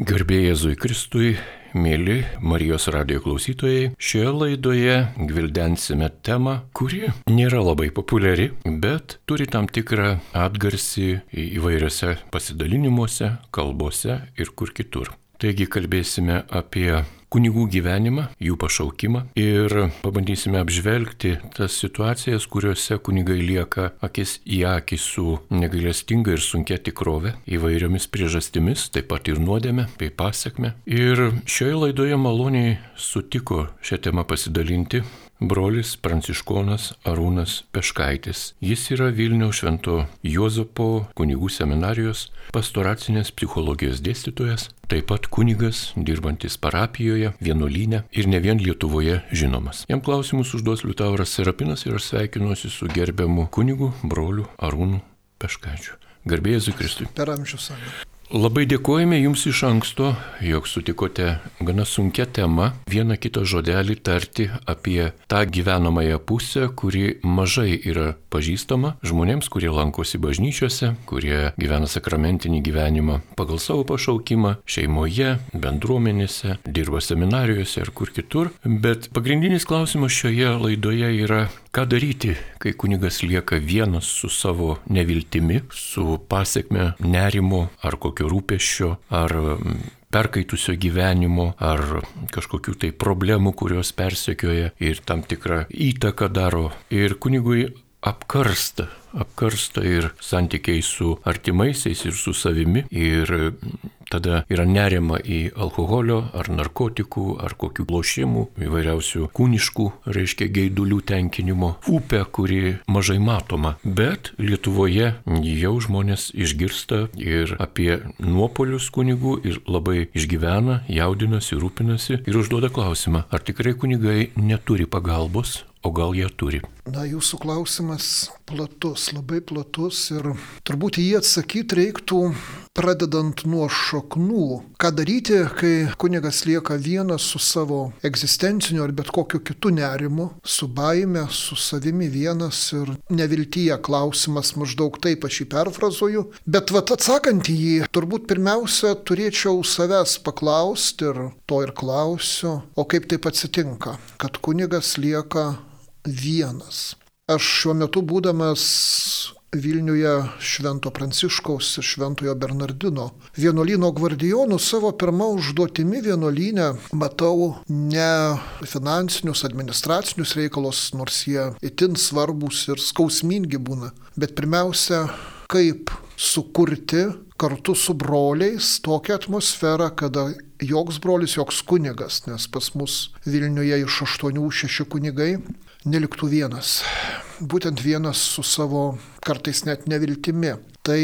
Garbėjai Jėzui Kristui, mėly Marijos radijo klausytojai, šioje laidoje gvildensime temą, kuri nėra labai populiari, bet turi tam tikrą atgarsį įvairiose pasidalinimuose, kalbose ir kur kitur. Taigi kalbėsime apie kunigų gyvenimą, jų pašaukimą ir pabandysime apžvelgti tas situacijas, kuriuose kunigai lieka akis į akį su negailestinga ir sunkia tikrove, įvairiomis priežastimis, taip pat ir nuodėme bei pasiekme. Ir šioje laidoje maloniai sutiko šią temą pasidalinti brolis pranciškonas Arūnas Peškaitis. Jis yra Vilniaus Švento Juozapo kunigų seminarijos pastoracinės psichologijos dėstytojas, taip pat kunigas, dirbantis parapijoje, vienuolyne ir ne vien Lietuvoje žinomas. Jam klausimus užduos Liutauras Serapinas ir aš sveikinuosi su gerbiamu kunigu, broliu Arūnu Peškaičiu. Garbėjai Zikristui. Per amžius sąjungą. Labai dėkojame Jums iš anksto, jog sutikote gana sunkia tema vieną kitą žodelį tarti apie tą gyvenamąją pusę, kuri mažai yra pažįstama žmonėms, kurie lankosi bažnyčiose, kurie gyvena sakramentinį gyvenimą pagal savo pašaukimą, šeimoje, bendruomenėse, dirba seminarijose ar kur kitur. Bet pagrindinis klausimas šioje laidoje yra, ką daryti, kai kunigas lieka vienas su savo neviltimi, su pasiekme nerimo ar kokio rūpeščio ar mm, perkaitusio gyvenimo ar kažkokių tai problemų, kurios persekioja ir tam tikrą įtaką daro. Ir kunigui apkarsta, apkarsta ir santykiai su artimaisiais ir su savimi. Ir tada yra nerima į alkoholio ar narkotikų ar kokių lošimų, įvairiausių kūniškų, reiškia, geidulių tenkinimo upę, kuri mažai matoma. Bet Lietuvoje jau žmonės išgirsta ir apie nuopolius kunigų ir labai išgyvena, jaudinasi, rūpinasi ir užduoda klausimą, ar tikrai kunigai neturi pagalbos, o gal jie turi. Na, jūsų klausimas platus, labai platus ir turbūt jį atsakyti reiktų pradedant nuo šaknų. Ką daryti, kai kunigas lieka vienas su savo egzistenciniu ar bet kokiu kitu nerimu, su baime, su savimi vienas ir neviltyje klausimas maždaug taip aš jį perfrazuoju. Bet vat atsakant į jį, turbūt pirmiausia turėčiau savęs paklausti ir to ir klausiu, o kaip taip atsitinka, kad kunigas lieka vienas. Aš šiuo metu būdamas Vilniuje Švento Pranciškaus ir Šventojo Bernardino vienuolyno gvardijonų savo pirmą užduotimi vienuolynę matau ne finansinius, administracinius reikalus, nors jie itin svarbus ir skausmingi būna, bet pirmiausia, kaip sukurti kartu su broliais tokią atmosferą, kada joks brolis, joks kunigas, nes pas mus Vilniuje iš aštuonių šeši kunigai, neliktų vienas. Būtent vienas su savo kartais net neviltimi. Tai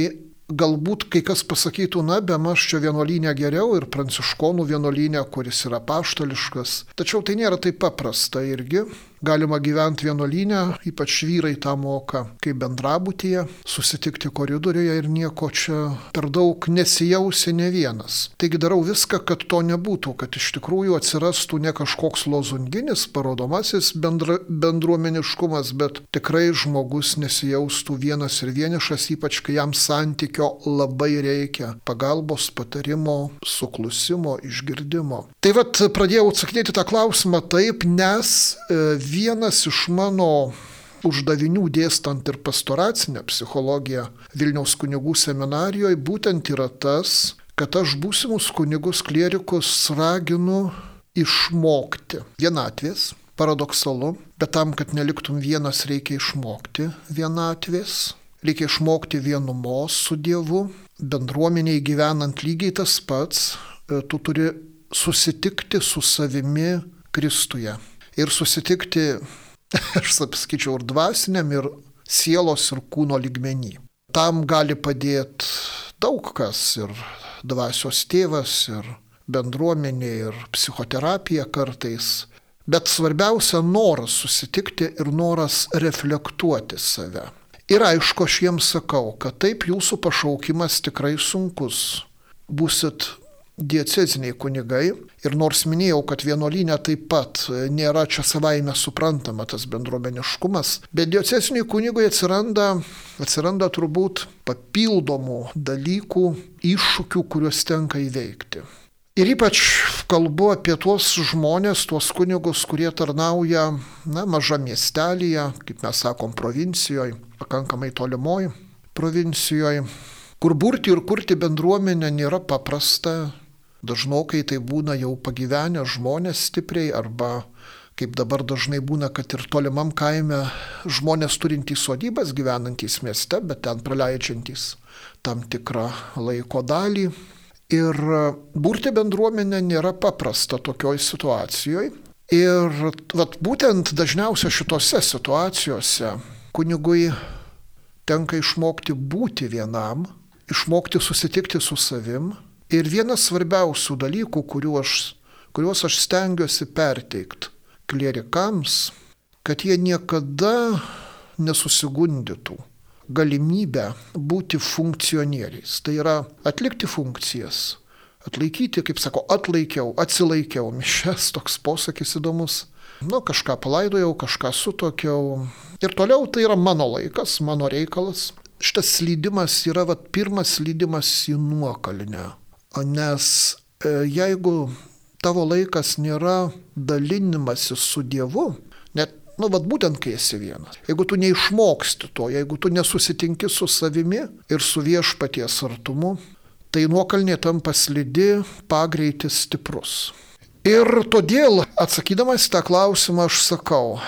galbūt kai kas pasakytų, na, be maž čia vienuolynė geriau ir pranciškonų vienuolynė, kuris yra paštališkas. Tačiau tai nėra taip paprasta irgi galima gyventi vienuolynę, ypač vyrai tą moka, kaip bendrabutyje, susitikti koridoriuje ir nieko čia per daug nesijausi ne vienas. Taigi darau viską, kad to nebūtų, kad iš tikrųjų atsirastų ne kažkoks lozunginis, parodomasis bendra, bendruomeniškumas, bet tikrai žmogus nesijaustų vienas ir vienišas, ypač kai jam santykio labai reikia - pagalbos, patarimo, suklusimo, išgirdimo. Tai vad pradėjau atsakinėti tą klausimą taip, nes e, vienas iš mano uždavinių dėstant ir pastoracinę psichologiją Vilniaus kunigų seminarijoje būtent yra tas, kad aš būsimus kunigus klierikus raginu išmokti. Vienatvės, paradoksalu, bet tam, kad neliktum vienas, reikia išmokti vienatvės, reikia išmokti vienumos su Dievu, bendruomeniai gyvenant lygiai tas pats, e, tu turi susitikti su savimi Kristuje ir susitikti, aš sakyčiau, ir dvasiniam, ir sielos, ir kūno lygmenį. Tam gali padėti daug kas ir dvasios tėvas, ir bendruomenė, ir psichoterapija kartais. Bet svarbiausia noras susitikti ir noras reflektuoti save. Ir aišku, aš jiems sakau, kad taip jūsų pašaukimas tikrai sunkus. Būsit dieceziniai kunigai. Ir nors minėjau, kad vienuolynė taip pat nėra čia savaime suprantama tas bendruomeniškumas, bet dieceziniai kunigai atsiranda, atsiranda turbūt papildomų dalykų, iššūkių, kuriuos tenka įveikti. Ir ypač kalbu apie tuos žmonės, tuos kunigus, kurie tarnauja, na, maža miestelėje, kaip mes sakom, provincijoje, pakankamai tolimoje provincijoje, kur burti ir kurti bendruomenę nėra paprasta. Dažnokai tai būna jau pagyvenę žmonės stipriai arba kaip dabar dažnai būna, kad ir tolimam kaime žmonės turintys sodybas gyvenantys mieste, bet ten praleidžiantys tam tikrą laiko dalį. Ir burti bendruomenę nėra paprasta tokioj situacijoje. Ir vat, būtent dažniausiai šitose situacijose kunigui tenka išmokti būti vienam, išmokti susitikti su savim. Ir vienas svarbiausių dalykų, aš, kuriuos aš stengiuosi perteikti klierikams, kad jie niekada nesusigundytų galimybę būti funkcionieriais. Tai yra atlikti funkcijas, atlaikyti, kaip sako, atlaikiau, atsilaikiau, mišes toks posakis įdomus. Nu, kažką palaidojau, kažką sutokiau. Ir toliau tai yra mano laikas, mano reikalas. Šitas slydimas yra vat, pirmas slydimas į nuokalinę. Nes e, jeigu tavo laikas nėra dalinimasis su Dievu, net, nu, vad būtent kai esi vienas. Jeigu tu neišmoksti to, jeigu tu nesusitinki su savimi ir su viešpaties artumu, tai nuokalnė tampa slidi, pagreitis stiprus. Ir todėl, atsakydamas tą klausimą, aš sakau,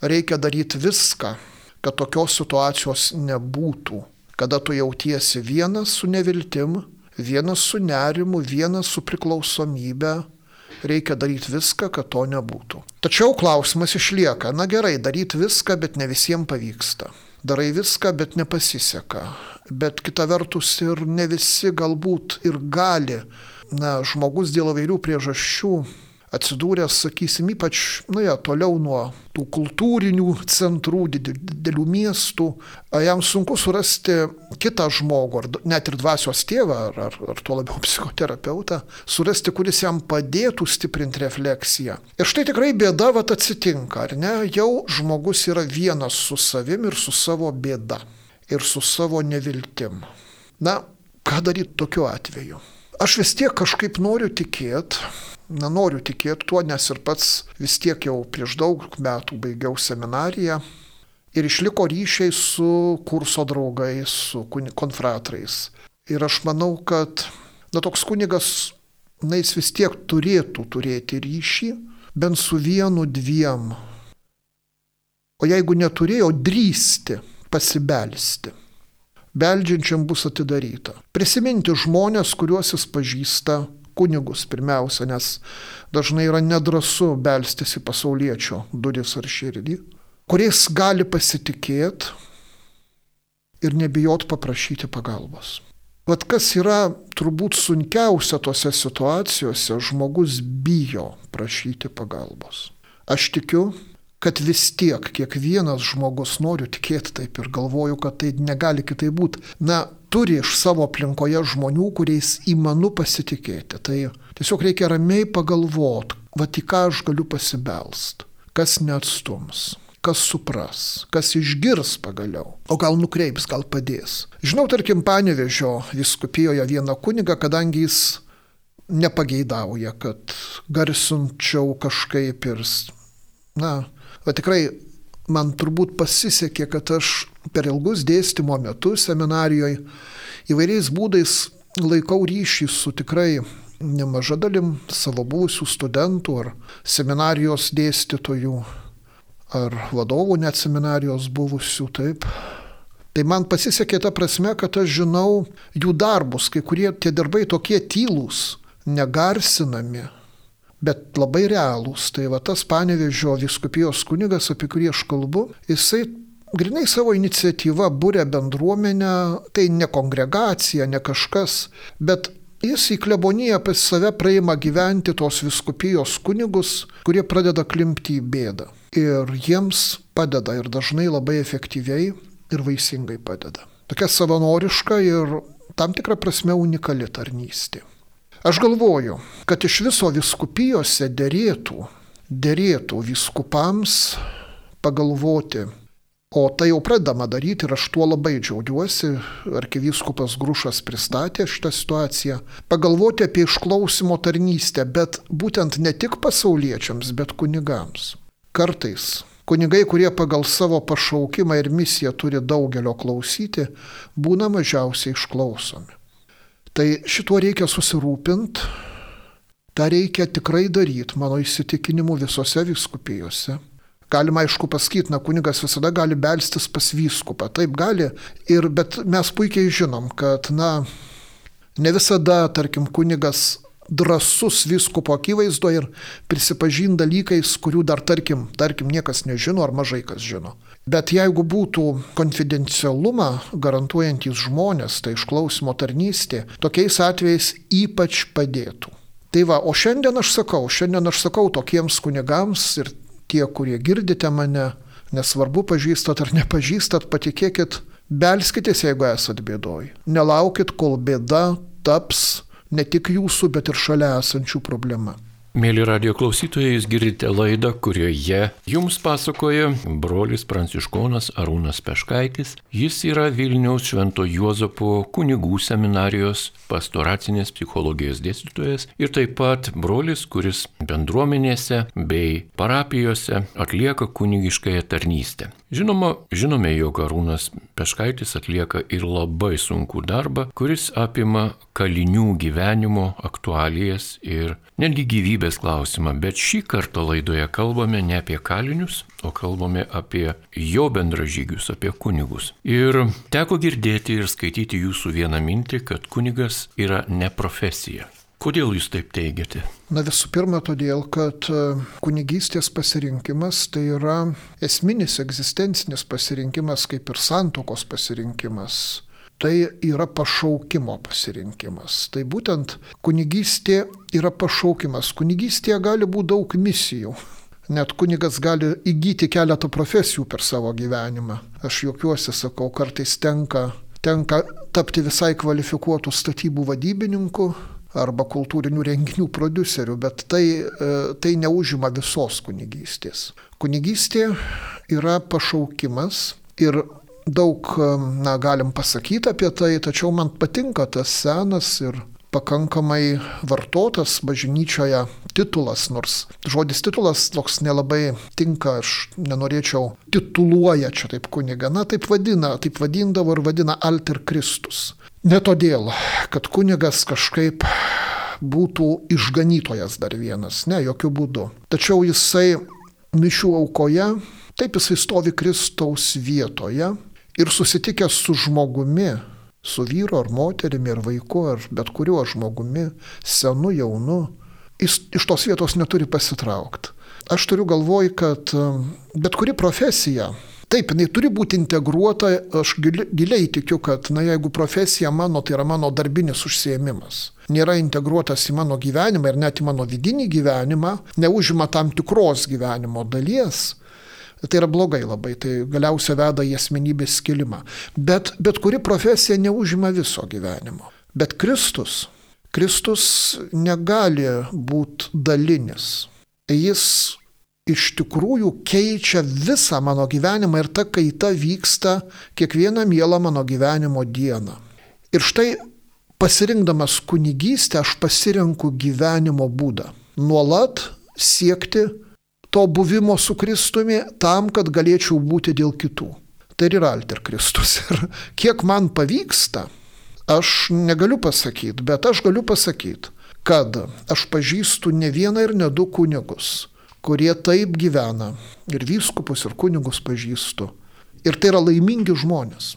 reikia daryti viską, kad tokios situacijos nebūtų, kada tu jautiesi vienas su neviltim, vienas su nerimu, vienas su priklausomybė. Reikia daryti viską, kad to nebūtų. Tačiau klausimas išlieka, na gerai, daryti viską, bet ne visiems pavyksta. Darai viską, bet nepasiseka. Bet kita vertus ir ne visi galbūt ir gali. Na, žmogus dėl vairių priežasčių atsidūręs, sakysim, ypač, nu ja, toliau nuo tų kultūrinių centrų, didelių miestų, jam sunku surasti kitą žmogų, ar net ir dvasios tėvą, ar, ar, ar tuo labiau psichoterapeutą, surasti, kuris jam padėtų stiprinti refleksiją. Ir štai tikrai bėda vat atsitinka, ar ne? Jau žmogus yra vienas su savim ir su savo bėda. Ir su savo neviltim. Na, ką daryti tokiu atveju? Aš vis tiek kažkaip noriu tikėti, nenoriu tikėti tuo, nes ir pats vis tiek jau prieš daug metų baigiau seminariją ir išliko ryšiai su kurso draugais, su konfratrais. Ir aš manau, kad na, toks kunigas, na, jis vis tiek turėtų turėti ryšį, bent su vienu, dviem. O jeigu neturėjo, drįsti pasibelsti. Beldžiančiam bus atidaryta. Prisiminti žmonės, kuriuos jis pažįsta, kunigus pirmiausia, nes dažnai yra nedrasu belstis į pasaulietčio duris ar širdį, kuriais gali pasitikėti ir nebijot paprašyti pagalbos. Vat kas yra turbūt sunkiausia tose situacijose, žmogus bijo prašyti pagalbos. Aš tikiu, kad vis tiek kiekvienas žmogus noriu tikėti taip ir galvoju, kad tai negali kitai būti. Na, turi iš savo aplinkoje žmonių, kuriais įmanu pasitikėti. Tai tiesiog reikia ramiai pagalvoti, va į ką aš galiu pasibelst, kas neatstums kas supras, kas išgirs pagaliau, o gal nukreips, gal padės. Žinau, tarkim, Panevežio viskupijoje vieną kunigą, kadangi jis nepageidauja, kad garsinčiau kažkaip ir, na, Va tikrai man turbūt pasisekė, kad aš per ilgus dėstymo metus seminarijoje įvairiais būdais laikau ryšį su tikrai nemaža dalim savo buvusių studentų ar seminarijos dėstytojų ar vadovų net seminarijos buvusių, taip. Tai man pasisekė ta prasme, kad aš žinau jų darbus, kai kurie tie darbai tokie tylūs, negarsinami, bet labai realūs. Tai va tas panevežio viskupijos kunigas, apie kurį aš kalbu, jisai grinai savo iniciatyvą būrė bendruomenę, tai ne kongregacija, ne kažkas, bet jis į kleboniją pas save praeima gyventi tos viskupijos kunigus, kurie pradeda klimti į bėdą. Ir jiems padeda ir dažnai labai efektyviai ir vaisingai padeda. Tokia savanoriška ir tam tikrą prasme unikali tarnystė. Aš galvoju, kad iš viso viskupijose dėrėtų, dėrėtų viskupams pagalvoti, O tai jau pradama daryti ir aš tuo labai džiaugiuosi. Arkivyskupas Grušas pristatė šitą situaciją. Pagalvoti apie išklausimo tarnystę, bet būtent ne tik pasauliečiams, bet kunigams. Kartais kunigai, kurie pagal savo pašaukimą ir misiją turi daugelio klausyti, būna mažiausiai išklausomi. Tai šituo reikia susirūpinti, tą reikia tikrai daryti, mano įsitikinimu, visose viskupijose. Galima aišku pasakyti, na, kunigas visada gali belstis pas vyskupą, taip gali, ir, bet mes puikiai žinom, kad, na, ne visada, tarkim, kunigas drasus viskupo akivaizdoje ir prisipažin dalykais, kurių dar, tarkim, tarkim, niekas nežino ar mažai kas žino. Bet jeigu būtų konfidencialumą garantuojantys žmonės, tai išklausimo tarnystė, tokiais atvejais ypač padėtų. Tai va, o šiandien aš sakau, šiandien aš sakau tokiems kunigams ir tie, kurie girdite mane, nesvarbu pažįstat ar nepažįstat, patikėkit, belskitės, jeigu esat bėdoj. Nelaukit, kol bėda taps ne tik jūsų, bet ir šalia esančių problema. Mėly radio klausytojai, jūs girdite laidą, kurioje jums pasakoja brolis pranciškonas Arūnas Peškaitis. Jis yra Vilniaus Švento Juozapo kunigų seminarijos pastoracinės psichologijos dėstytojas ir taip pat brolis, kuris bendruomenėse bei parapijose atlieka kunigiškąją tarnystę. Žinoma, žinome, jog Arūnas Peškaitis atlieka ir labai sunkų darbą, kuris apima kalinių gyvenimo aktualijas ir netgi gyvybės klausimą, bet šį kartą laidoje kalbame ne apie kalinius, o kalbame apie jo bendražygius, apie kunigus. Ir teko girdėti ir skaityti jūsų vieną mintį, kad kunigas yra ne profesija. Kodėl jūs taip teigiate? Na visų pirma, todėl, kad e, kunigystės pasirinkimas tai yra esminis egzistencinis pasirinkimas, kaip ir santokos pasirinkimas tai yra pašaukimo pasirinkimas. Tai būtent kunigystė yra pašaukimas. Kunigystėje gali būti daug misijų. Net kunigas gali įgyti keletą profesijų per savo gyvenimą. Aš juokiuosi, sakau, kartais tenka, tenka tapti visai kvalifikuotų statybų vadybininku arba kultūrinių renginių produceriu, bet tai, e, tai neužima visos kunigystės. Kunigystė yra pašaukimas ir daug, na, galim pasakyti apie tai, tačiau man patinka tas senas ir pakankamai vartotas bažnyčioje titulas, nors žodis titulas toks nelabai tinka, aš nenorėčiau tituluoja čia taip kuniga, na taip vadina, taip vadindavo ir vadina alter Kristus. Ne todėl, kad kunigas kažkaip būtų išganytojas dar vienas, ne, jokių būdų. Tačiau jisai mišių aukoje, taip jisai stovi Kristaus vietoje ir susitikęs su žmogumi, su vyru ar moterimi ar vaiku ar bet kuriuo žmogumi, senu, jaunu, jis iš tos vietos neturi pasitraukti. Aš turiu galvoj, kad um, bet kuri profesija, taip, jinai turi būti integruota, aš giliai tikiu, kad, na, jeigu profesija mano, tai yra mano darbinis užsiemimas, nėra integruotas į mano gyvenimą ir net į mano vidinį gyvenimą, neužima tam tikros gyvenimo dalies, Tai yra blogai labai, tai galiausiai veda į asmenybės skilimą. Bet, bet kuri profesija neužima viso gyvenimo. Bet Kristus, Kristus negali būti dalinis. Jis iš tikrųjų keičia visą mano gyvenimą ir ta kaita vyksta kiekvieną mielą mano gyvenimo dieną. Ir štai pasirinkdamas kunigystę aš pasirenku gyvenimo būdą. Nuolat siekti to buvimo su Kristumi tam, kad galėčiau būti dėl kitų. Tai yra alter Kristus. Ir kiek man pavyksta, aš negaliu pasakyti, bet aš galiu pasakyti, kad aš pažįstu ne vieną ir ne du kunigus, kurie taip gyvena. Ir vyskupus, ir kunigus pažįstu. Ir tai yra laimingi žmonės.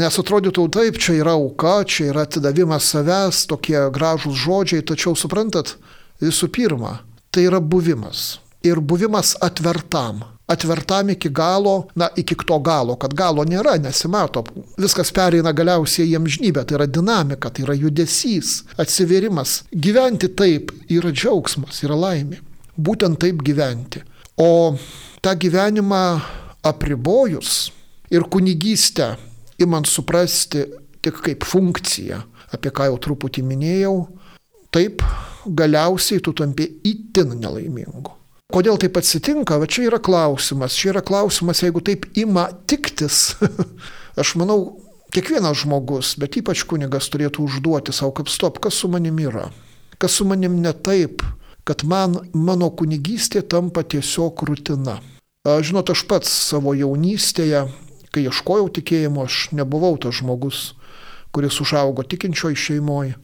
Nes atrodytų taip, čia yra auka, čia yra atidavimas savęs, tokie gražūs žodžiai, tačiau suprantat, visų pirma, tai yra buvimas ir buvimas atvertam. Atvertam iki galo, na, iki to galo, kad galo nėra, nesimato. Viskas pereina galiausiai į amžinybę, tai yra dinamika, tai yra judesys, atsiverimas. Gyventi taip yra džiaugsmas, yra laimė. Būtent taip gyventi. O tą gyvenimą apribojus ir kunigystę imant suprasti tik kaip funkciją, apie ką jau truputį minėjau, taip galiausiai tu tampi itin nelaimingu. Kodėl taip atsitinka, va čia yra klausimas. Čia yra klausimas, jeigu taip ima tiktis. Aš manau, kiekvienas žmogus, bet ypač kunigas turėtų užduoti savo, kaip stop, kas su manim yra. Kas su manim ne taip, kad man mano kunigystė tampa tiesiog rutina. Žinot, aš pats savo jaunystėje, kai ieškojau tikėjimo, aš nebuvau tas žmogus, kuris užaugo tikinčioj šeimoje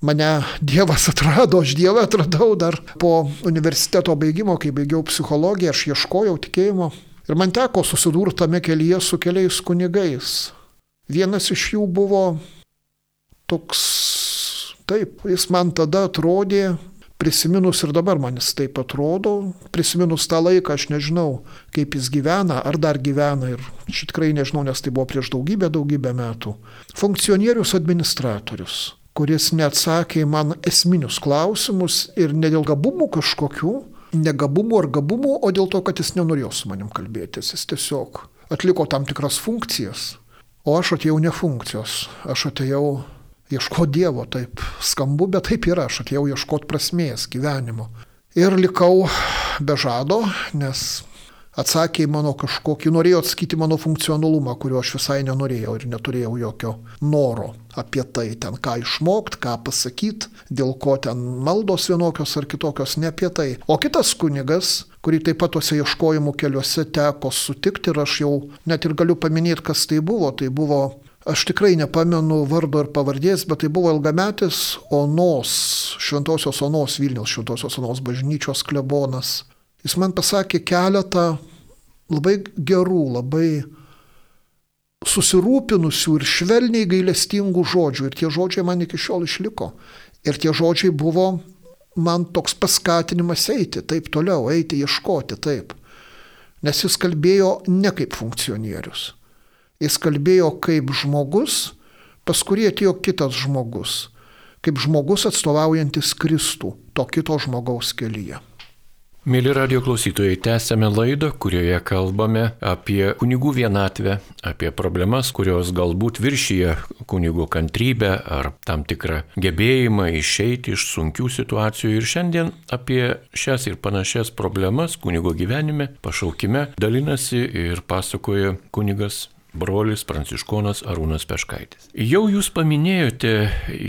mane Dievas atrado, aš Dievą atradau dar po universiteto baigimo, kai baigiau psichologiją, aš ieškojau tikėjimo. Ir man teko susidurti tame kelyje su keliais kunigais. Vienas iš jų buvo toks, taip, jis man tada atrodė, prisiminus ir dabar man jis taip atrodo, prisiminus tą laiką aš nežinau, kaip jis gyvena, ar dar gyvena ir šit tikrai nežinau, nes tai buvo prieš daugybę, daugybę metų. Funkcionierius administratorius kuris neatsakė man esminius klausimus ir ne dėl gabumų kažkokių, ne gabumų ar gabumų, o dėl to, kad jis nenorėjo su manim kalbėtis. Jis tiesiog atliko tam tikras funkcijas. O aš atėjau ne funkcijos, aš atėjau ieškoti Dievo, taip skambu, bet taip yra, aš atėjau ieškoti prasmės gyvenimo. Ir likau be žado, nes atsakė į mano kažkokį, norėjo atsakyti mano funkcionalumą, kurio aš visai nenorėjau ir neturėjau jokio noro apie tai, ten ką išmokti, ką pasakyti, dėl ko ten maldos vienokios ar kitokios, ne apie tai. O kitas kunigas, kurį taip pat tuose ieškojimų keliuose teko sutikti ir aš jau net ir galiu paminėti, kas tai buvo, tai buvo Aš tikrai nepamenu vardo ir pavardės, bet tai buvo ilgametis Onos, Šventosios Onos Vilnius, Šventosios Onos bažnyčios klebonas. Jis man pasakė keletą labai gerų, labai susirūpinusių ir švelniai gailestingų žodžių. Ir tie žodžiai man iki šiol išliko. Ir tie žodžiai buvo man toks paskatinimas eiti, taip toliau, eiti, ieškoti, taip. Nes jis kalbėjo ne kaip funkcionierius. Jis kalbėjo kaip žmogus, pas kurį atėjo kitas žmogus. Kaip žmogus atstovaujantis Kristų, to kito žmogaus kelyje. Mėly radio klausytojai, tęsėme laidą, kurioje kalbame apie kunigų vienatvę, apie problemas, kurios galbūt viršyje kunigų kantrybę ar tam tikrą gebėjimą išeiti iš sunkių situacijų. Ir šiandien apie šias ir panašias problemas kunigo gyvenime, pašaukime dalinasi ir pasakoja kunigas brolis pranciškonas Arūnas Peškaitis. Jau jūs paminėjote,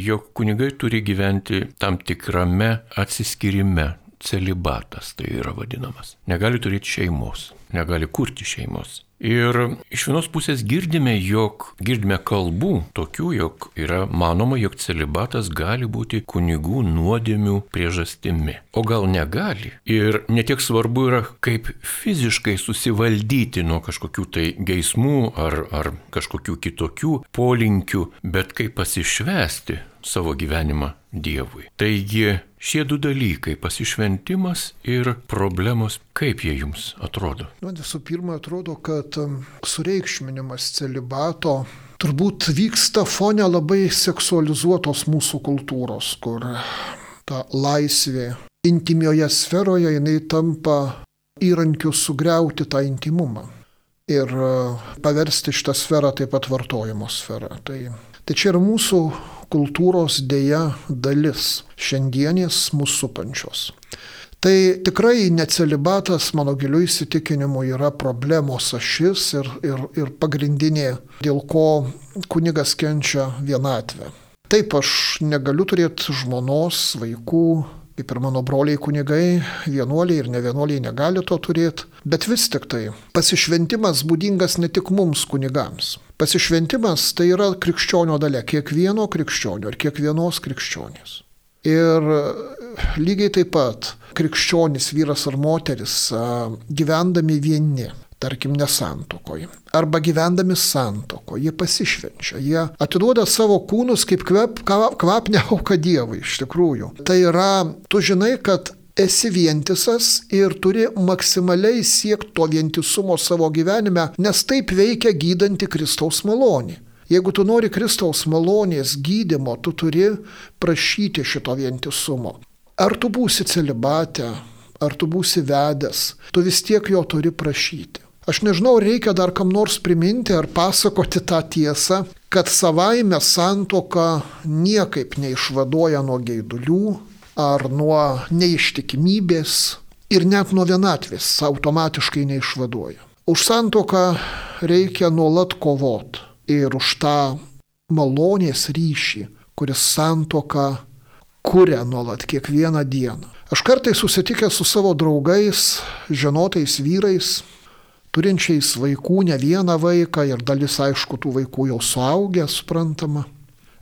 jog kunigai turi gyventi tam tikrame atsiskyrime celibatas tai yra vadinamas. Negali turėti šeimos, negali kurti šeimos. Ir iš vienos pusės girdime, jog girdime kalbų tokių, jog yra manoma, jog celibatas gali būti kunigų nuodėmių priežastimi. O gal negali. Ir netiek svarbu yra, kaip fiziškai susivaldyti nuo kažkokių tai geismų ar, ar kažkokių kitokių polinkių, bet kaip pasišvesti savo gyvenimą Dievui. Taigi šie du dalykai - pasišventimas ir problemos, kaip jie jums atrodo? Man visų pirma atrodo, kad um, sureikšminimas celibato turbūt vyksta fone labai seksualizuotos mūsų kultūros, kur ta laisvė intimioje sferoje jinai tampa įrankiu sugriauti tą intimumą ir uh, paversti šitą sferą taip pat vartojimo sferą. Tai, tai čia yra mūsų kultūros dėja dalis šiandienės mūsų supančios. Tai tikrai necelibatas, mano giliu įsitikinimu, yra problemos ašis ir, ir, ir pagrindinė, dėl ko kunigas kenčia vienatvę. Taip, aš negaliu turėti žmonos, vaikų, kaip ir mano broliai kunigai, vienuoliai ir ne vienuoliai negali to turėti, bet vis tik tai pasišventimas būdingas ne tik mums kunigams. Pasišventimas tai yra krikščionio dalė, kiekvieno krikščionio ir kiekvienos krikščionės. Ir lygiai taip pat krikščionis vyras ar moteris gyvendami vieni tarkim, nesantokoje. Arba gyvendami santokoje, jie pasišvenčia, jie atiduoda savo kūnus kaip kvep, kvapnę auką Dievui iš tikrųjų. Tai yra, tu žinai, kad esi vientisas ir turi maksimaliai siekti to vientisumo savo gyvenime, nes taip veikia gydanti Kristaus malonė. Jeigu tu nori Kristaus malonės gydimo, tu turi prašyti šito vientisumo. Ar tu būsi celibate, ar tu būsi vedęs, tu vis tiek jo turi prašyti. Aš nežinau, reikia dar kam nors priminti ar pasakoti tą tiesą, kad savaime santoka niekaip neišvaduoja nuo geidulių ar nuo neištikimybės ir net nuo vienatvės automatiškai neišvaduoja. Už santoką reikia nuolat kovot ir už tą malonės ryšį, kuris santoką kuria nuolat kiekvieną dieną. Aš kartais susitikęs su savo draugais, žinotais vyrais, turinčiais vaikų, ne vieną vaiką ir dalis, aišku, tų vaikų jau suaugę, suprantama.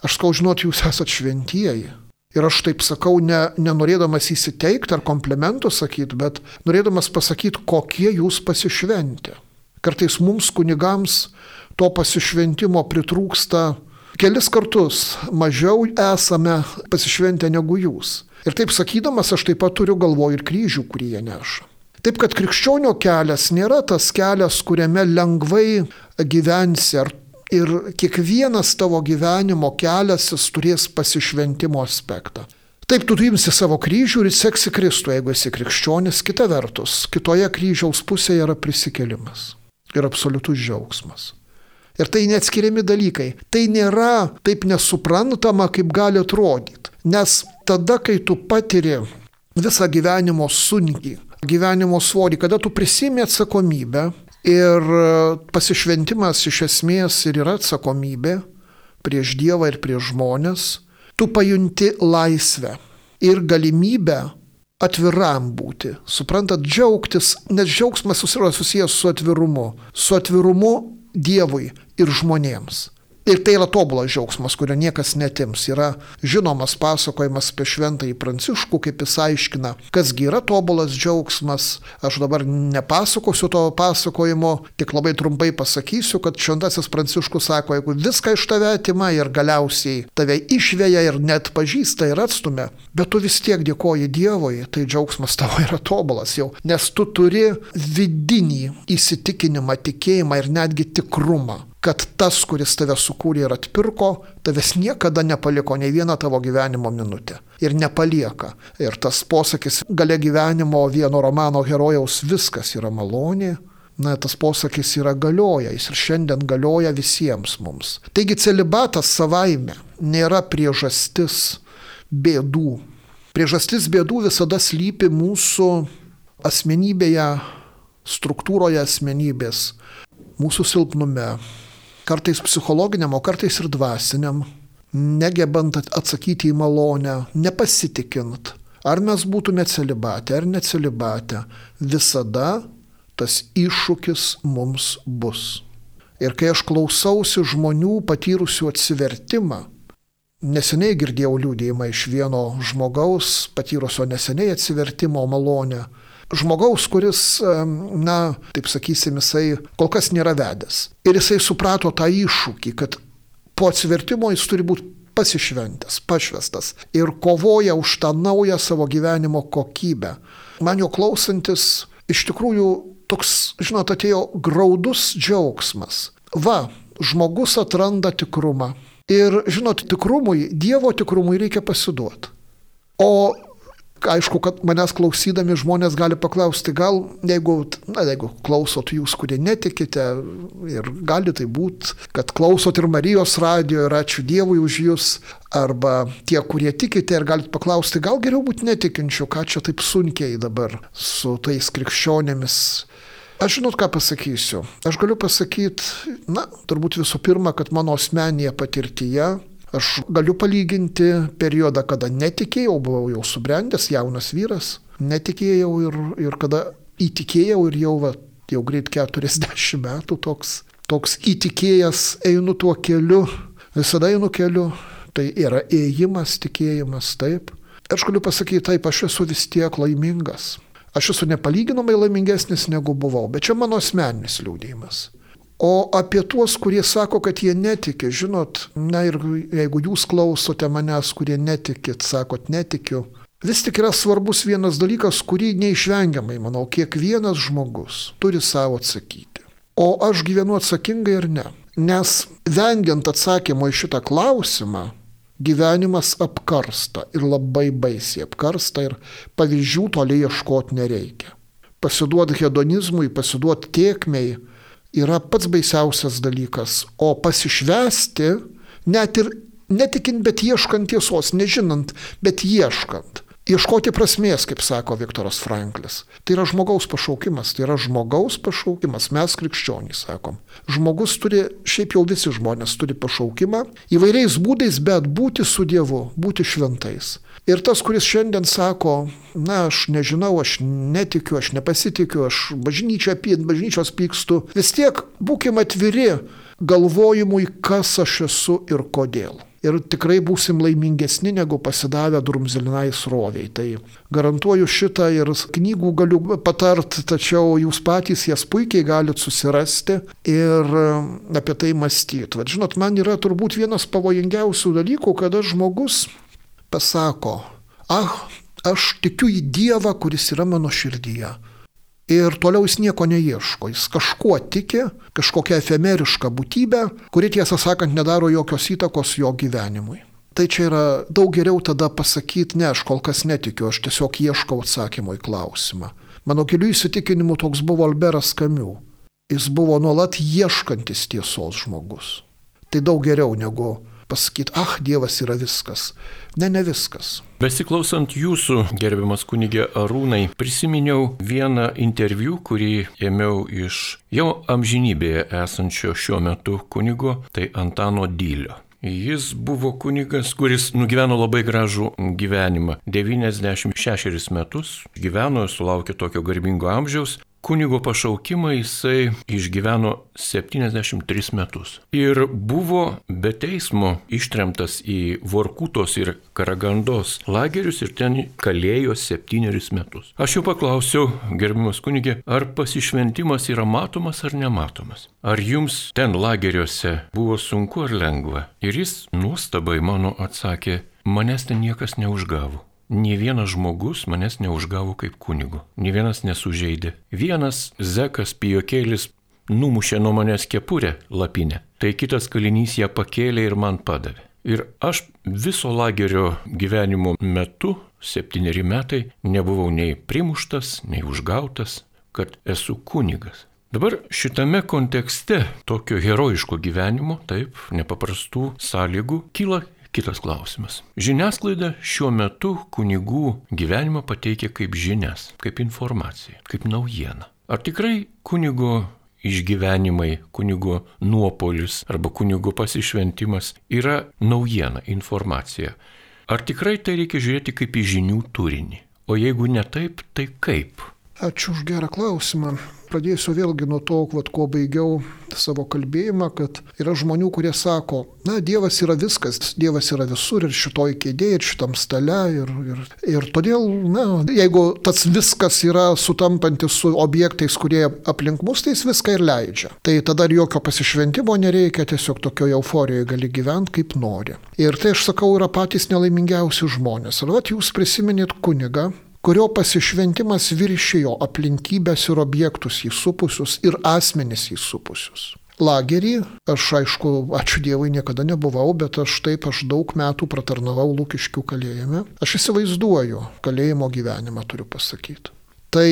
Aš skau žinot, jūs esate šventieji. Ir aš taip sakau, ne, nenorėdamas įsiteikti ar komplimentų sakyti, bet norėdamas pasakyti, kokie jūs pasišventę. Kartais mums kunigams to pasišventimo pritrūksta kelis kartus mažiau esame pasišventę negu jūs. Ir taip sakydamas, aš taip pat turiu galvo ir kryžių, kurį jie neša. Taip kad krikščionio kelias nėra tas kelias, kuriame lengvai gyvensi ar ir kiekvienas tavo gyvenimo kelias jis turės pasišventimo aspektą. Taip, tu imsi savo kryžių ir seksi Kristų, jeigu esi krikščionis, kita vertus, kitoje kryžiaus pusėje yra prisikelimas ir absoliutus džiaugsmas. Ir tai neatskiriami dalykai. Tai nėra taip nesuprantama, kaip gali atrodyti. Nes tada, kai tu patiri visą gyvenimo sunkį, gyvenimo svorį, kada tu prisimi atsakomybę ir pasišventimas iš esmės ir yra atsakomybė prieš Dievą ir prieš žmonės, tu pajunti laisvę ir galimybę atviram būti. Suprantat, džiaugtis, nes džiaugsmas susijęs su atvirumu, su atvirumu Dievui ir žmonėms. Ir tai yra tobulas džiaugsmas, kurio niekas netims. Yra žinomas pasakojimas apie šventąjį Pranciškų, kaip jis aiškina, kasgi yra tobulas džiaugsmas. Aš dabar nepasakosiu to pasakojimo, tik labai trumpai pasakysiu, kad šventasis Pranciškus sako, jeigu viską iš tave atima ir galiausiai tave išvėja ir net pažįsta ir atstumia, bet tu vis tiek dėkoji Dievui, tai džiaugsmas tavo yra tobulas jau, nes tu turi vidinį įsitikinimą, tikėjimą ir netgi tikrumą kad tas, kuris tave sukūrė ir atpirko, tavęs niekada nepaliko ne vieną tavo gyvenimo minutę. Ir nepalieka. Ir tas posakis gale gyvenimo vieno romano herojaus viskas yra malonė. Na, tas posakis yra galioja, jis ir šiandien galioja visiems mums. Taigi celibatas savaime nėra priežastis bėdų. Priežastis bėdų visada slypi mūsų asmenybėje, struktūroje asmenybės, mūsų silpnume, kartais psichologiniam, o kartais ir dvasiniam, negebant atsakyti į malonę, nepasitikint, ar mes būtume celibatė ar necelibatė, visada tas iššūkis mums bus. Ir kai aš klausausi žmonių patyrusių atsivertimą, neseniai girdėjau liūdėjimą iš vieno žmogaus, patyrusio neseniai atsivertimo malonę, žmogaus, kuris, na, taip sakysim, jisai kol kas nėra vedęs. Ir jisai suprato tą iššūkį, kad po atsivertimo jis turi būti pasišventęs, pašvestas ir kovoja už tą naują savo gyvenimo kokybę. Man jo klausantis, iš tikrųjų toks, žinot, atėjo graudus džiaugsmas. Va, žmogus atranda tikrumą. Ir, žinot, tikrumui, Dievo tikrumui reikia pasiduoti. O Aišku, kad manęs klausydami žmonės gali paklausti, gal jeigu, na, jeigu klausot jūs, kurie netikite, ir gali tai būti, kad klausot ir Marijos radio ir ačiū Dievui už jūs, arba tie, kurie tikite ir galit paklausti, gal geriau būti netikinčių, ką čia taip sunkiai dabar su tais krikščionėmis. Aš žinot, ką pasakysiu. Aš galiu pasakyti, na, turbūt visų pirma, kad mano asmenyje patirtyje Aš galiu palyginti periodą, kada netikėjau, buvau jau subrendęs, jaunas vyras, netikėjau ir, ir kada įtikėjau ir jau, va, jau greit 40 metų toks, toks įtikėjęs einu tuo keliu, visada einu keliu, tai yra ėjimas, tikėjimas, taip. Aš galiu pasakyti, taip, aš esu vis tiek laimingas. Aš esu nepalyginamai laimingesnis negu buvau, bet čia mano asmeninis liūdėjimas. O apie tuos, kurie sako, kad jie netiki, žinot, na ir jeigu jūs klausote manęs, kurie netikit, sakot netikiu, vis tik yra svarbus vienas dalykas, kurį neišvengiamai, manau, kiekvienas žmogus turi savo atsakyti. O aš gyvenu atsakingai ar ne? Nes vengiant atsakymo į šitą klausimą, gyvenimas apkarsta ir labai baisiai apkarsta ir pavyzdžių toliai ieškoti nereikia. Pasiduoti hedonizmui, pasiduoti tiekmei, yra pats baisiausias dalykas. O pasišvesti, net ir netikint, bet ieškant tiesos, nežinant, bet ieškant, ieškoti prasmės, kaip sako Viktoras Franklis. Tai yra žmogaus pašaukimas, tai yra žmogaus pašaukimas, mes krikščionys sakom. Žmogus turi, šiaip jau visi žmonės turi pašaukimą įvairiais būdais, bet būti su Dievu, būti šventais. Ir tas, kuris šiandien sako, na, aš nežinau, aš netikiu, aš nepasitikiu, aš bažnyčia, bažnyčios pykstu, vis tiek būkime atviri galvojimui, kas aš esu ir kodėl ir tikrai būsim laimingesni negu pasidavę drumzelinai sroviai. Tai garantuoju šitą ir knygų galiu patart, tačiau jūs patys jas puikiai galite susirasti ir um, apie tai mąstyti. Vat žinot, man yra turbūt vienas pavojingiausių dalykų, kada žmogus pasako, ah, aš tikiu į Dievą, kuris yra mano širdyje. Ir toliau jis nieko neieško, jis kažkuo tiki, kažkokia efemeriška būtybė, kuri tiesą sakant nedaro jokios įtakos jo gyvenimui. Tai čia yra daug geriau tada pasakyti, ne, aš kol kas netikiu, aš tiesiog ieškau atsakymo į klausimą. Mano gilių įsitikinimu toks buvo Alberas Kamiu. Jis buvo nuolat ieškantis tiesos žmogus. Tai daug geriau negu pasakyti, ah, Dievas yra viskas. Ne, ne viskas. Besiklausant jūsų, gerbiamas kunigė Arūnai, prisiminiau vieną interviu, kurį ėmiau iš jau amžinybėje esančio šiuo metu kunigo, tai Antano Dylio. Jis buvo kunigas, kuris nugyveno labai gražų gyvenimą. 96 metus gyveno ir sulaukė tokio garbingo amžiaus, kunigo pašaukimą jisai išgyveno 73 metus. Ir buvo be teismo ištremtas į Vorkutos ir Karagandos lagerius ir ten kalėjo 7 metus. Aš jau paklausiau, gerbimas kunigė, ar pasišventimas yra matomas ar nematomas? Ar jums ten lageriuose buvo sunku ar lengva? Ir jis nuostabai mano atsakė, manęs ten niekas neužgavo. Nė vienas žmogus manęs neužgavo kaip kunigu, nė vienas nesužeidė. Vienas zekas pijokėlis numušė nuo manęs kepurę lapinę, tai kitas kalinys ją pakėlė ir man padavė. Ir aš viso lagerio gyvenimo metu, septyneri metai, nebuvau nei primuštas, nei užgautas, kad esu kunigas. Dabar šitame kontekste tokio herojiško gyvenimo, taip, nepaprastų sąlygų, kyla Kitas klausimas. Žiniasklaida šiuo metu kunigų gyvenimą pateikia kaip žinias, kaip informaciją, kaip naujieną. Ar tikrai kunigo išgyvenimai, kunigo nuopolis arba kunigo pasišventimas yra naujiena, informacija? Ar tikrai tai reikia žiūrėti kaip į žinių turinį? O jeigu ne taip, tai kaip? Ačiū už gerą klausimą. Pradėsiu vėlgi nuo to, vat, ko baigiau savo kalbėjimą, kad yra žmonių, kurie sako, na, Dievas yra viskas, Dievas yra visur ir šitoj kėdėje, ir šitam stale. Ir, ir, ir todėl, na, jeigu tas viskas yra sutampantis su objektais, kurie aplink mus, tai jis viską ir leidžia. Tai tada ir jokio pasišventimo nereikia, tiesiog tokioje euforijoje gali gyventi kaip nori. Ir tai aš sakau, yra patys nelaimingiausi žmonės. Ar vat jūs prisiminėt kunigą, kurio pasišventimas viršijo aplinkybės ir objektus įsupusius ir asmenys įsupusius. Lagerį, aš aišku, ačiū Dievui, niekada nebuvau, bet aš taip, aš daug metų pratarnavau Lūkiškių kalėjime. Aš įsivaizduoju kalėjimo gyvenimą, turiu pasakyti. Tai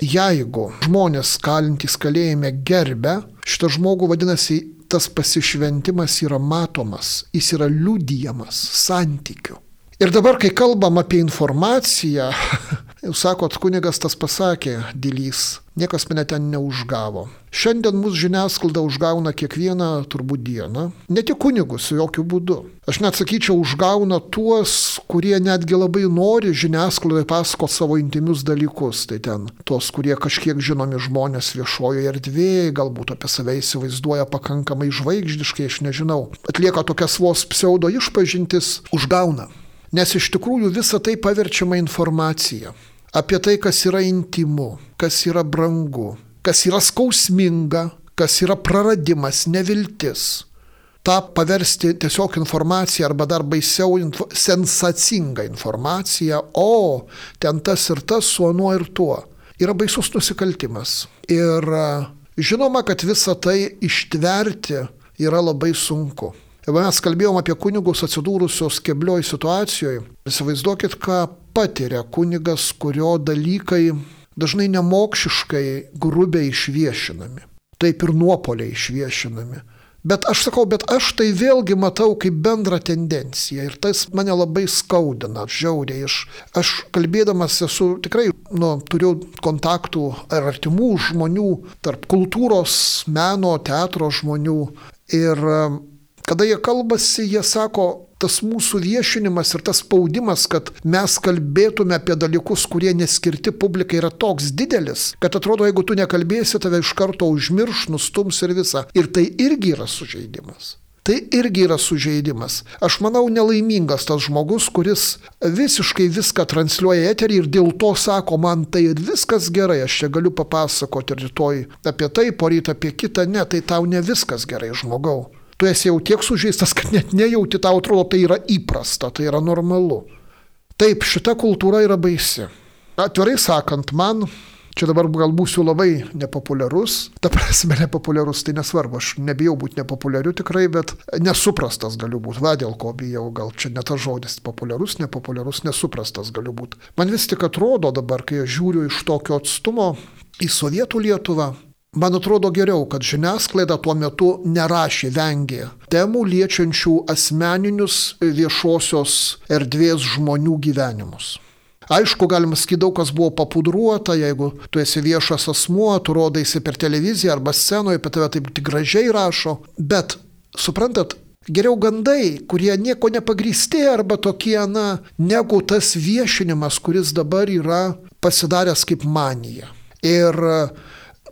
jeigu žmonės kalintys kalėjime gerbė, šitą žmogų vadinasi, tas pasišventimas yra matomas, jis yra liudijamas santykiu. Ir dabar, kai kalbam apie informaciją, jūs sakot, kunigas tas pasakė, Dilys, niekas mane ten neužgavo. Šiandien mūsų žiniasklaida užgauna kiekvieną turbūt dieną, ne tik kunigus, jokių būdų. Aš net sakyčiau, užgauna tuos, kurie netgi labai nori žiniasklaidai pasakoti savo intimius dalykus. Tai ten tos, kurie kažkiek žinomi žmonės viešojoje erdvėje, galbūt apie save įsivaizduoja pakankamai žvaigždiškai, aš nežinau, atlieka tokias vos pseudo išpažintis, užgauna. Nes iš tikrųjų visa tai paverčiama informacija apie tai, kas yra intimu, kas yra brangu, kas yra skausminga, kas yra praradimas, neviltis. Ta paversti tiesiog informaciją arba dar baisiau info, sensacingą informaciją, o ten tas ir tas su anuo ir tuo. Yra baisus nusikaltimas. Ir žinoma, kad visą tai ištverti yra labai sunku. Jeigu mes kalbėjom apie kunigus atsidūrusios keblioj situacijoje, įsivaizduokit, ką patiria kunigas, kurio dalykai dažnai nemokšiškai grubiai išviešinami. Taip ir nuopoliai išviešinami. Bet aš sakau, bet aš tai vėlgi matau kaip bendrą tendenciją ir tas mane labai skaudina, žiauriai. Aš, aš kalbėdamas esu tikrai, nu, turiu kontaktų ar artimų žmonių tarp kultūros, meno, teatro žmonių. Ir kada jie kalbasi, jie sako, tas mūsų viešinimas ir tas spaudimas, kad mes kalbėtume apie dalykus, kurie neskirti publikai, yra toks didelis, kad atrodo, jeigu tu nekalbėsi, tave iš karto užmirš, nustums ir visa. Ir tai irgi yra sužeidimas. Tai irgi yra sužeidimas. Aš manau, nelaimingas tas žmogus, kuris visiškai viską transliuoja eterį ir dėl to sako, man tai ir viskas gerai, aš čia galiu papasakoti rytoj apie tai, poryt apie kitą, ne, tai tau ne viskas gerai, žmogau tu esi jau tiek sužeistas, kad net nejauti, tau atrodo, tai yra įprasta, tai yra normalu. Taip, šita kultūra yra baisi. Atvirai sakant, man Čia dabar gal būsiu labai nepopuliarus, ta prasme nepopuliarus, tai nesvarbu, aš nebijau būti nepopuliariu tikrai, bet nesuprastas galiu būti. Va dėl ko bijau, gal čia ne tas žodis populiarus, nepopuliarus, nesuprastas galiu būti. Man vis tik atrodo dabar, kai žiūriu iš tokio atstumo į Sovietų Lietuvą, Man atrodo geriau, kad žiniasklaida tuo metu nerašė, vengė temų liečiančių asmeninius viešosios erdvės žmonių gyvenimus. Aišku, galima sakyti, daug kas buvo papudruota, jeigu tu esi viešas asmuo, tu rodaisi per televiziją arba scenoje, apie tave taip gražiai rašo, bet suprantat, geriau gandai, kurie nieko nepagrysti arba tokie, na, negu tas viešinimas, kuris dabar yra pasidaręs kaip manija. Ir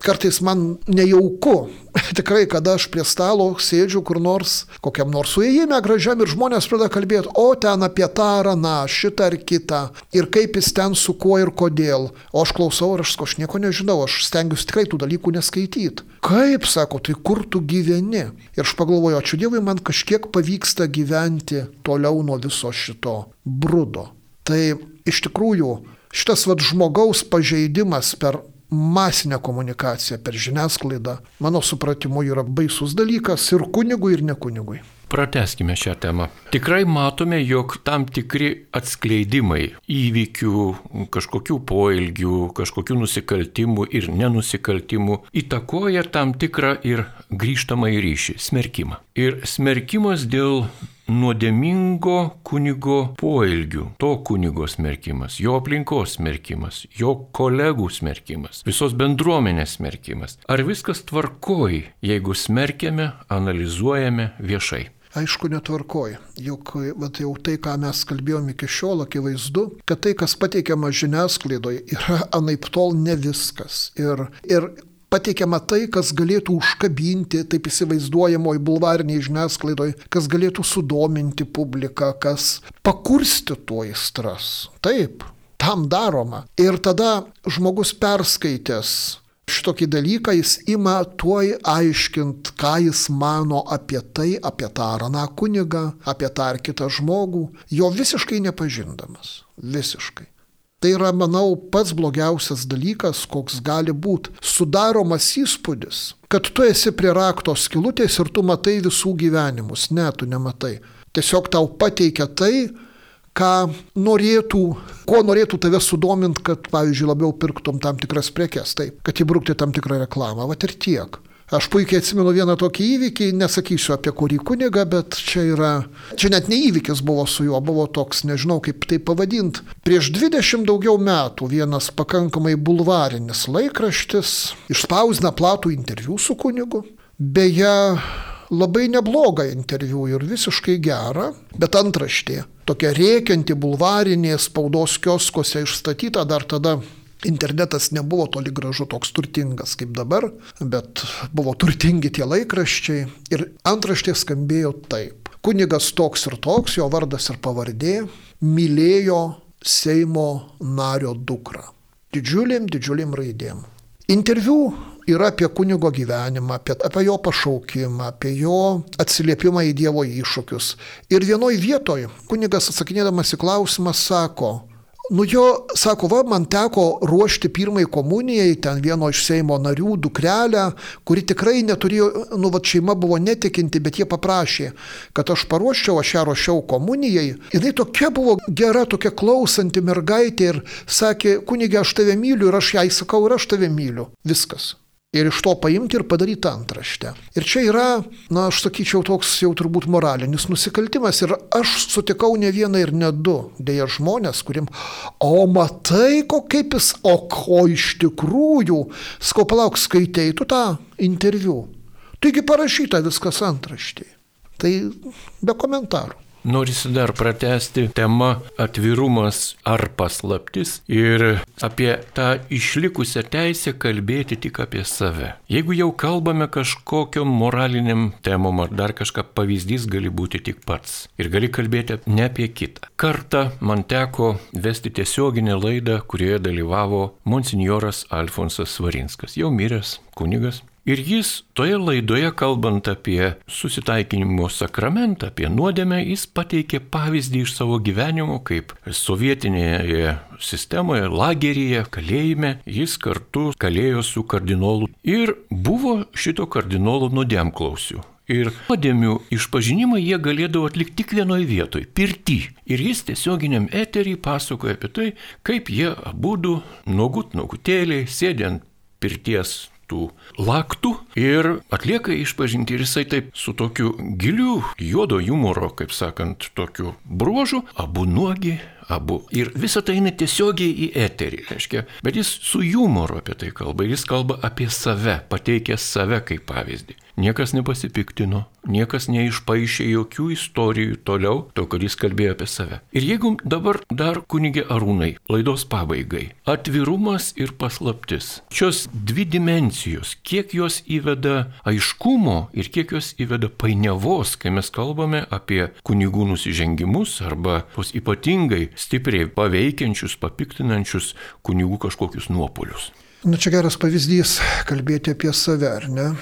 kartais man nejauku. Tikrai, kada aš prie stalo sėdžiu kur nors, kokiam nors suėjime gražiam ir žmonės pradeda kalbėti, o ten apie tą ar aną, šitą ar kitą, ir kaip jis ten su kuo ir kodėl. O aš klausau ir aš, aš nieko nežinau, aš stengiuosi tikrai tų dalykų neskaityti. Kaip, sako, tai kur tu gyveni? Ir aš pagalvoju, ačiū Dievui, man kažkiek pavyksta gyventi toliau nuo viso šito brudo. Tai iš tikrųjų šitas vad žmogaus pažeidimas per masinė komunikacija per žiniasklaidą, mano supratimu, yra baisus dalykas ir kunigui, ir ne kunigui. Prateskime šią temą. Tikrai matome, jog tam tikri atskleidimai įvykių, kažkokių poelgių, kažkokių nusikaltimų ir nenusikaltimų įtakoja tam tikrą ir grįžtamą į ryšį - smerkimą. Ir smerkimas dėl nuodėmingo kunigo poelgių, to kunigo smerkimas, jo aplinkos smerkimas, jo kolegų smerkimas, visos bendruomenės smerkimas. Ar viskas tvarkoj, jeigu smerkiame, analizuojame viešai? aišku, netvarkoja. Juk vat, jau tai, ką mes kalbėjome iki šiol, akivaizdu, kad tai, kas pateikiama žiniasklaidoje, yra anaip tol ne viskas. Ir, ir pateikiama tai, kas galėtų užkabinti, taip įsivaizduojamoji bulvariniai žiniasklaidoje, kas galėtų sudominti publiką, kas pakurstytų aistras. Taip, tam daroma. Ir tada žmogus perskaitęs šitokį dalyką, jis ima tuoj aiškint, ką jis mano apie tai, apie tą ar aną kunigą, apie tą ar kitą žmogų, jo visiškai nepažindamas. Visiškai. Tai yra, manau, pats blogiausias dalykas, koks gali būti. Sudaromas įspūdis, kad tu esi prie rakto skilutės ir tu matai visų gyvenimus. Ne, tu nematai. Tiesiog tau pateikia tai, ką norėtų, kuo norėtų tave sudominti, kad, pavyzdžiui, labiau pirktum tam tikras prekes, taip, kad įbrukti tam tikrą reklamą, va ir tiek. Aš puikiai atsimenu vieną tokį įvykį, nesakysiu apie kurį kunigą, bet čia yra, čia net ne įvykis buvo su juo, buvo toks, nežinau kaip tai pavadinti. Prieš 20 daugiau metų vienas pakankamai bulvarinis laikraštis išspausina platų interviu su kunigu. Beje, labai neblogą interviu ir visiškai gerą, bet antraštė. Tokia rėkianti bulvarinė spaudos kioskose išstatyta dar tada Internetas nebuvo toli gražu toks turtingas kaip dabar, bet buvo turtingi tie laikraščiai ir antraštė skambėjo taip. Kunigas toks ir toks, jo vardas ir pavardė, mylėjo Seimo nario dukrą. Didžiuliam, didžiuliam raidėm. Interviu yra apie kunigo gyvenimą, apie, apie jo pašaukimą, apie jo atsiliepimą į Dievo iššūkius. Ir vienoj vietoj kunigas atsakinėdamas į klausimą sako, Nu jo, sako, va, man teko ruošti pirmai komunijai, ten vieno iš Seimo narių dukrelę, kuri tikrai neturėjo, nu, va, šeima buvo netikinti, bet jie paprašė, kad aš paruoščiau, aš ją ruošiau komunijai. Tai tokia buvo gera, tokia klausanti mergaitė ir sakė, kunigė, aš tave myliu ir aš jai sakau, ir aš tave myliu. Viskas. Ir iš to paimti ir padaryti antraštę. Ir čia yra, na, aš sakyčiau, toks jau turbūt moralinis nusikaltimas. Ir aš sutikau ne vieną ir ne du, dėja žmonės, kuriem, o matai, ko kaip jis, o ko iš tikrųjų, skau palauk, skaitėjai tu tą interviu. Taigi parašyta viskas antraštėje. Tai be komentarų. Norisi dar pratesti temą atvirumas ar paslaptis ir apie tą išlikusią teisę kalbėti tik apie save. Jeigu jau kalbame kažkokiam moraliniam temom ar dar kažką, pavyzdys gali būti tik pats ir gali kalbėti ne apie kitą. Kartą man teko vesti tiesioginę laidą, kurioje dalyvavo monsinjoras Alfonsas Svarinskas, jau miręs kunigas. Ir jis toje laidoje, kalbant apie susitaikinimo sakramentą, apie nuodėmę, jis pateikė pavyzdį iš savo gyvenimo, kaip sovietinėje sistemoje, lageryje, kalėjime, jis kartu kalėjo su kardinolu ir buvo šito kardinolo nuodėmklausiu. Ir nuodėmių išpažinimą jie galėdavo atlikti tik vienoje vietoje - pirti. Ir jis tiesioginiam eterį pasakoja apie tai, kaip jie abu nuogut nuogutėliai sėdint pirties tų laktų ir atlieka išpažinti ir jisai taip su tokiu giliu juodo humoro, kaip sakant, tokiu bruožu, abu nuogi, abu. Ir visa tai eina tiesiogiai į eterį, reiškia, bet jis su humoru apie tai kalba, jis kalba apie save, pateikęs save kaip pavyzdį. Niekas nepasipiktino, niekas neišpaaišė jokių istorijų toliau, to, kad jis kalbėjo apie save. Ir jeigu dabar dar kunigė Arūnai, laidos pabaigai, atvirumas ir paslaptis. Šios dvi dimensijos, kiek jos įveda aiškumo ir kiek jos įveda painiavos, kai mes kalbame apie kunigų nusižengimus arba tos ypatingai stipriai paveikiančius, papiktinančius kunigų kažkokius nuopolius. Na čia geras pavyzdys kalbėti apie save, ar ne?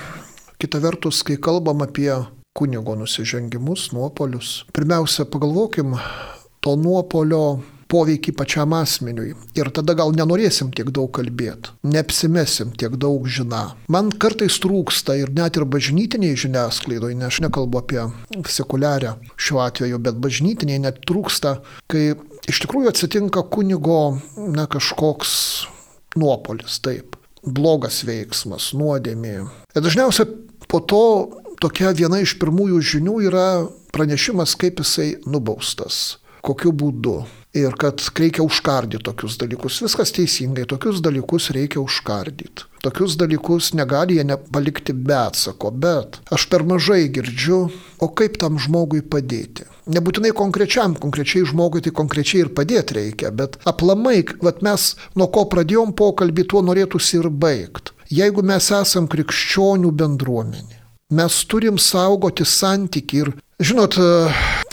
Kita vertus, kai kalbam apie kunigo nusižengimus, nuopolius, pirmiausia pagalvokim to nuopolio poveikį pačiam asmeniui. Ir tada gal nenorėsim tiek daug kalbėti, neapsimesim tiek daug žiną. Man kartais trūksta ir net ir bažnytiniai žiniasklaidoje, nes aš nekalbu apie sekuliarią šiuo atveju, bet bažnytiniai net trūksta, kai iš tikrųjų atsitinka kunigo na, kažkoks nuopolis, taip blogas veiksmas, nuodėmė. Ir dažniausiai po to tokia viena iš pirmųjų žinių yra pranešimas, kaip jisai nubaustas, kokiu būdu. Ir kad reikia užkardyti tokius dalykus. Viskas teisingai, tokius dalykus reikia užkardyti. Tokius dalykus negali jie nepalikti be atsako, bet aš per mažai girdžiu, o kaip tam žmogui padėti. Nebūtinai konkrečiam, konkrečiai žmogui tai konkrečiai ir padėti reikia, bet aplamai, vat mes nuo ko pradėjom pokalbį, tuo norėtųsi ir baigti. Jeigu mes esam krikščionių bendruomenė, mes turim saugoti santyki ir, žinot,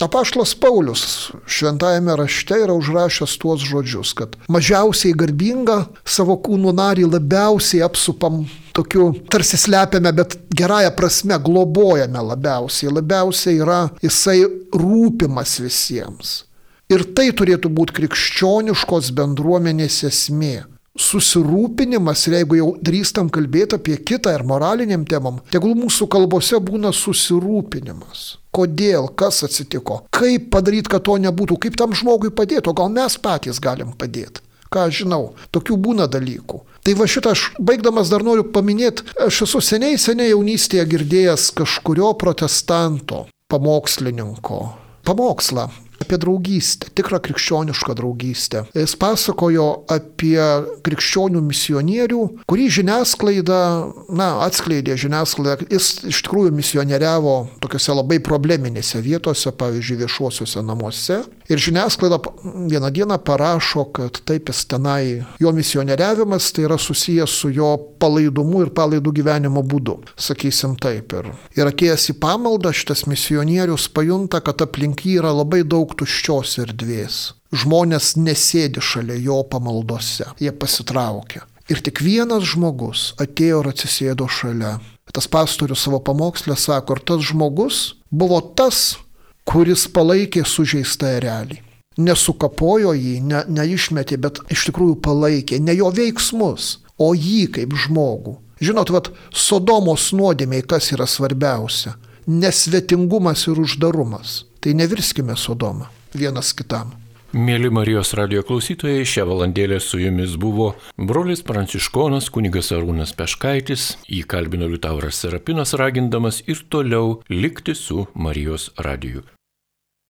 apaštlas Paulius šventajame rašte yra užrašęs tuos žodžius, kad mažiausiai garbinga savo kūnų narį labiausiai apsupam tokiu, tarsi slepiame, bet gerąją prasme globojame labiausiai. Labiausiai yra jisai rūpimas visiems. Ir tai turėtų būti krikščioniškos bendruomenės esmė susirūpinimas, ir jeigu jau drįstam kalbėti apie kitą ir moraliniam temam, tegul mūsų kalbose būna susirūpinimas. Kodėl, kas atsitiko, kaip padaryti, kad to nebūtų, kaip tam žmogui padėti, o gal mes patys galim padėti. Ką aš žinau, tokių būna dalykų. Tai va šitą aš baigdamas dar noriu paminėti, aš esu seniai, seniai jaunystėje girdėjęs kažkurio protestanto, pamokslininko pamokslą apie draugystę, tikrą krikščionišką draugystę. Jis pasakojo apie krikščionių misionierių, kurį žiniasklaida, na, atskleidė žiniasklaida, jis iš tikrųjų misionieriavo tokiuose labai probleminėse vietose, pavyzdžiui, viešuosiuose namuose. Ir žiniasklaida vieną dieną parašo, kad taip jis tenai, jo misionieriavimas tai yra susijęs su jo palaidumu ir palaidų gyvenimo būdu, sakysim taip. Ir, ir atėjęs į pamaldą, šitas misionierius pajunta, kad aplink jį yra labai daug tuščios erdvės. Žmonės nesėdi šalia jo pamaldose, jie pasitraukia. Ir tik vienas žmogus atėjo ir atsisėdo šalia. Tas pastorius savo pamokslę sako, ir tas žmogus buvo tas, kuris palaikė sužeistą erelį. Nesukapojo jį, ne, neišmetė, bet iš tikrųjų palaikė ne jo veiksmus, o jį kaip žmogų. Žinot, vad, Sodomos nuodėmiai kas yra svarbiausia? Nesvetingumas ir uždarumas. Tai nevirskime Sodomą vienas kitam. Mėly Marijos radio klausytojai, šią valandėlę su jumis buvo brolis pranciškonas kunigas Arūnas Peškaitis, jį kalbino Liutauras Serapinas ragindamas ir toliau likti su Marijos radiju.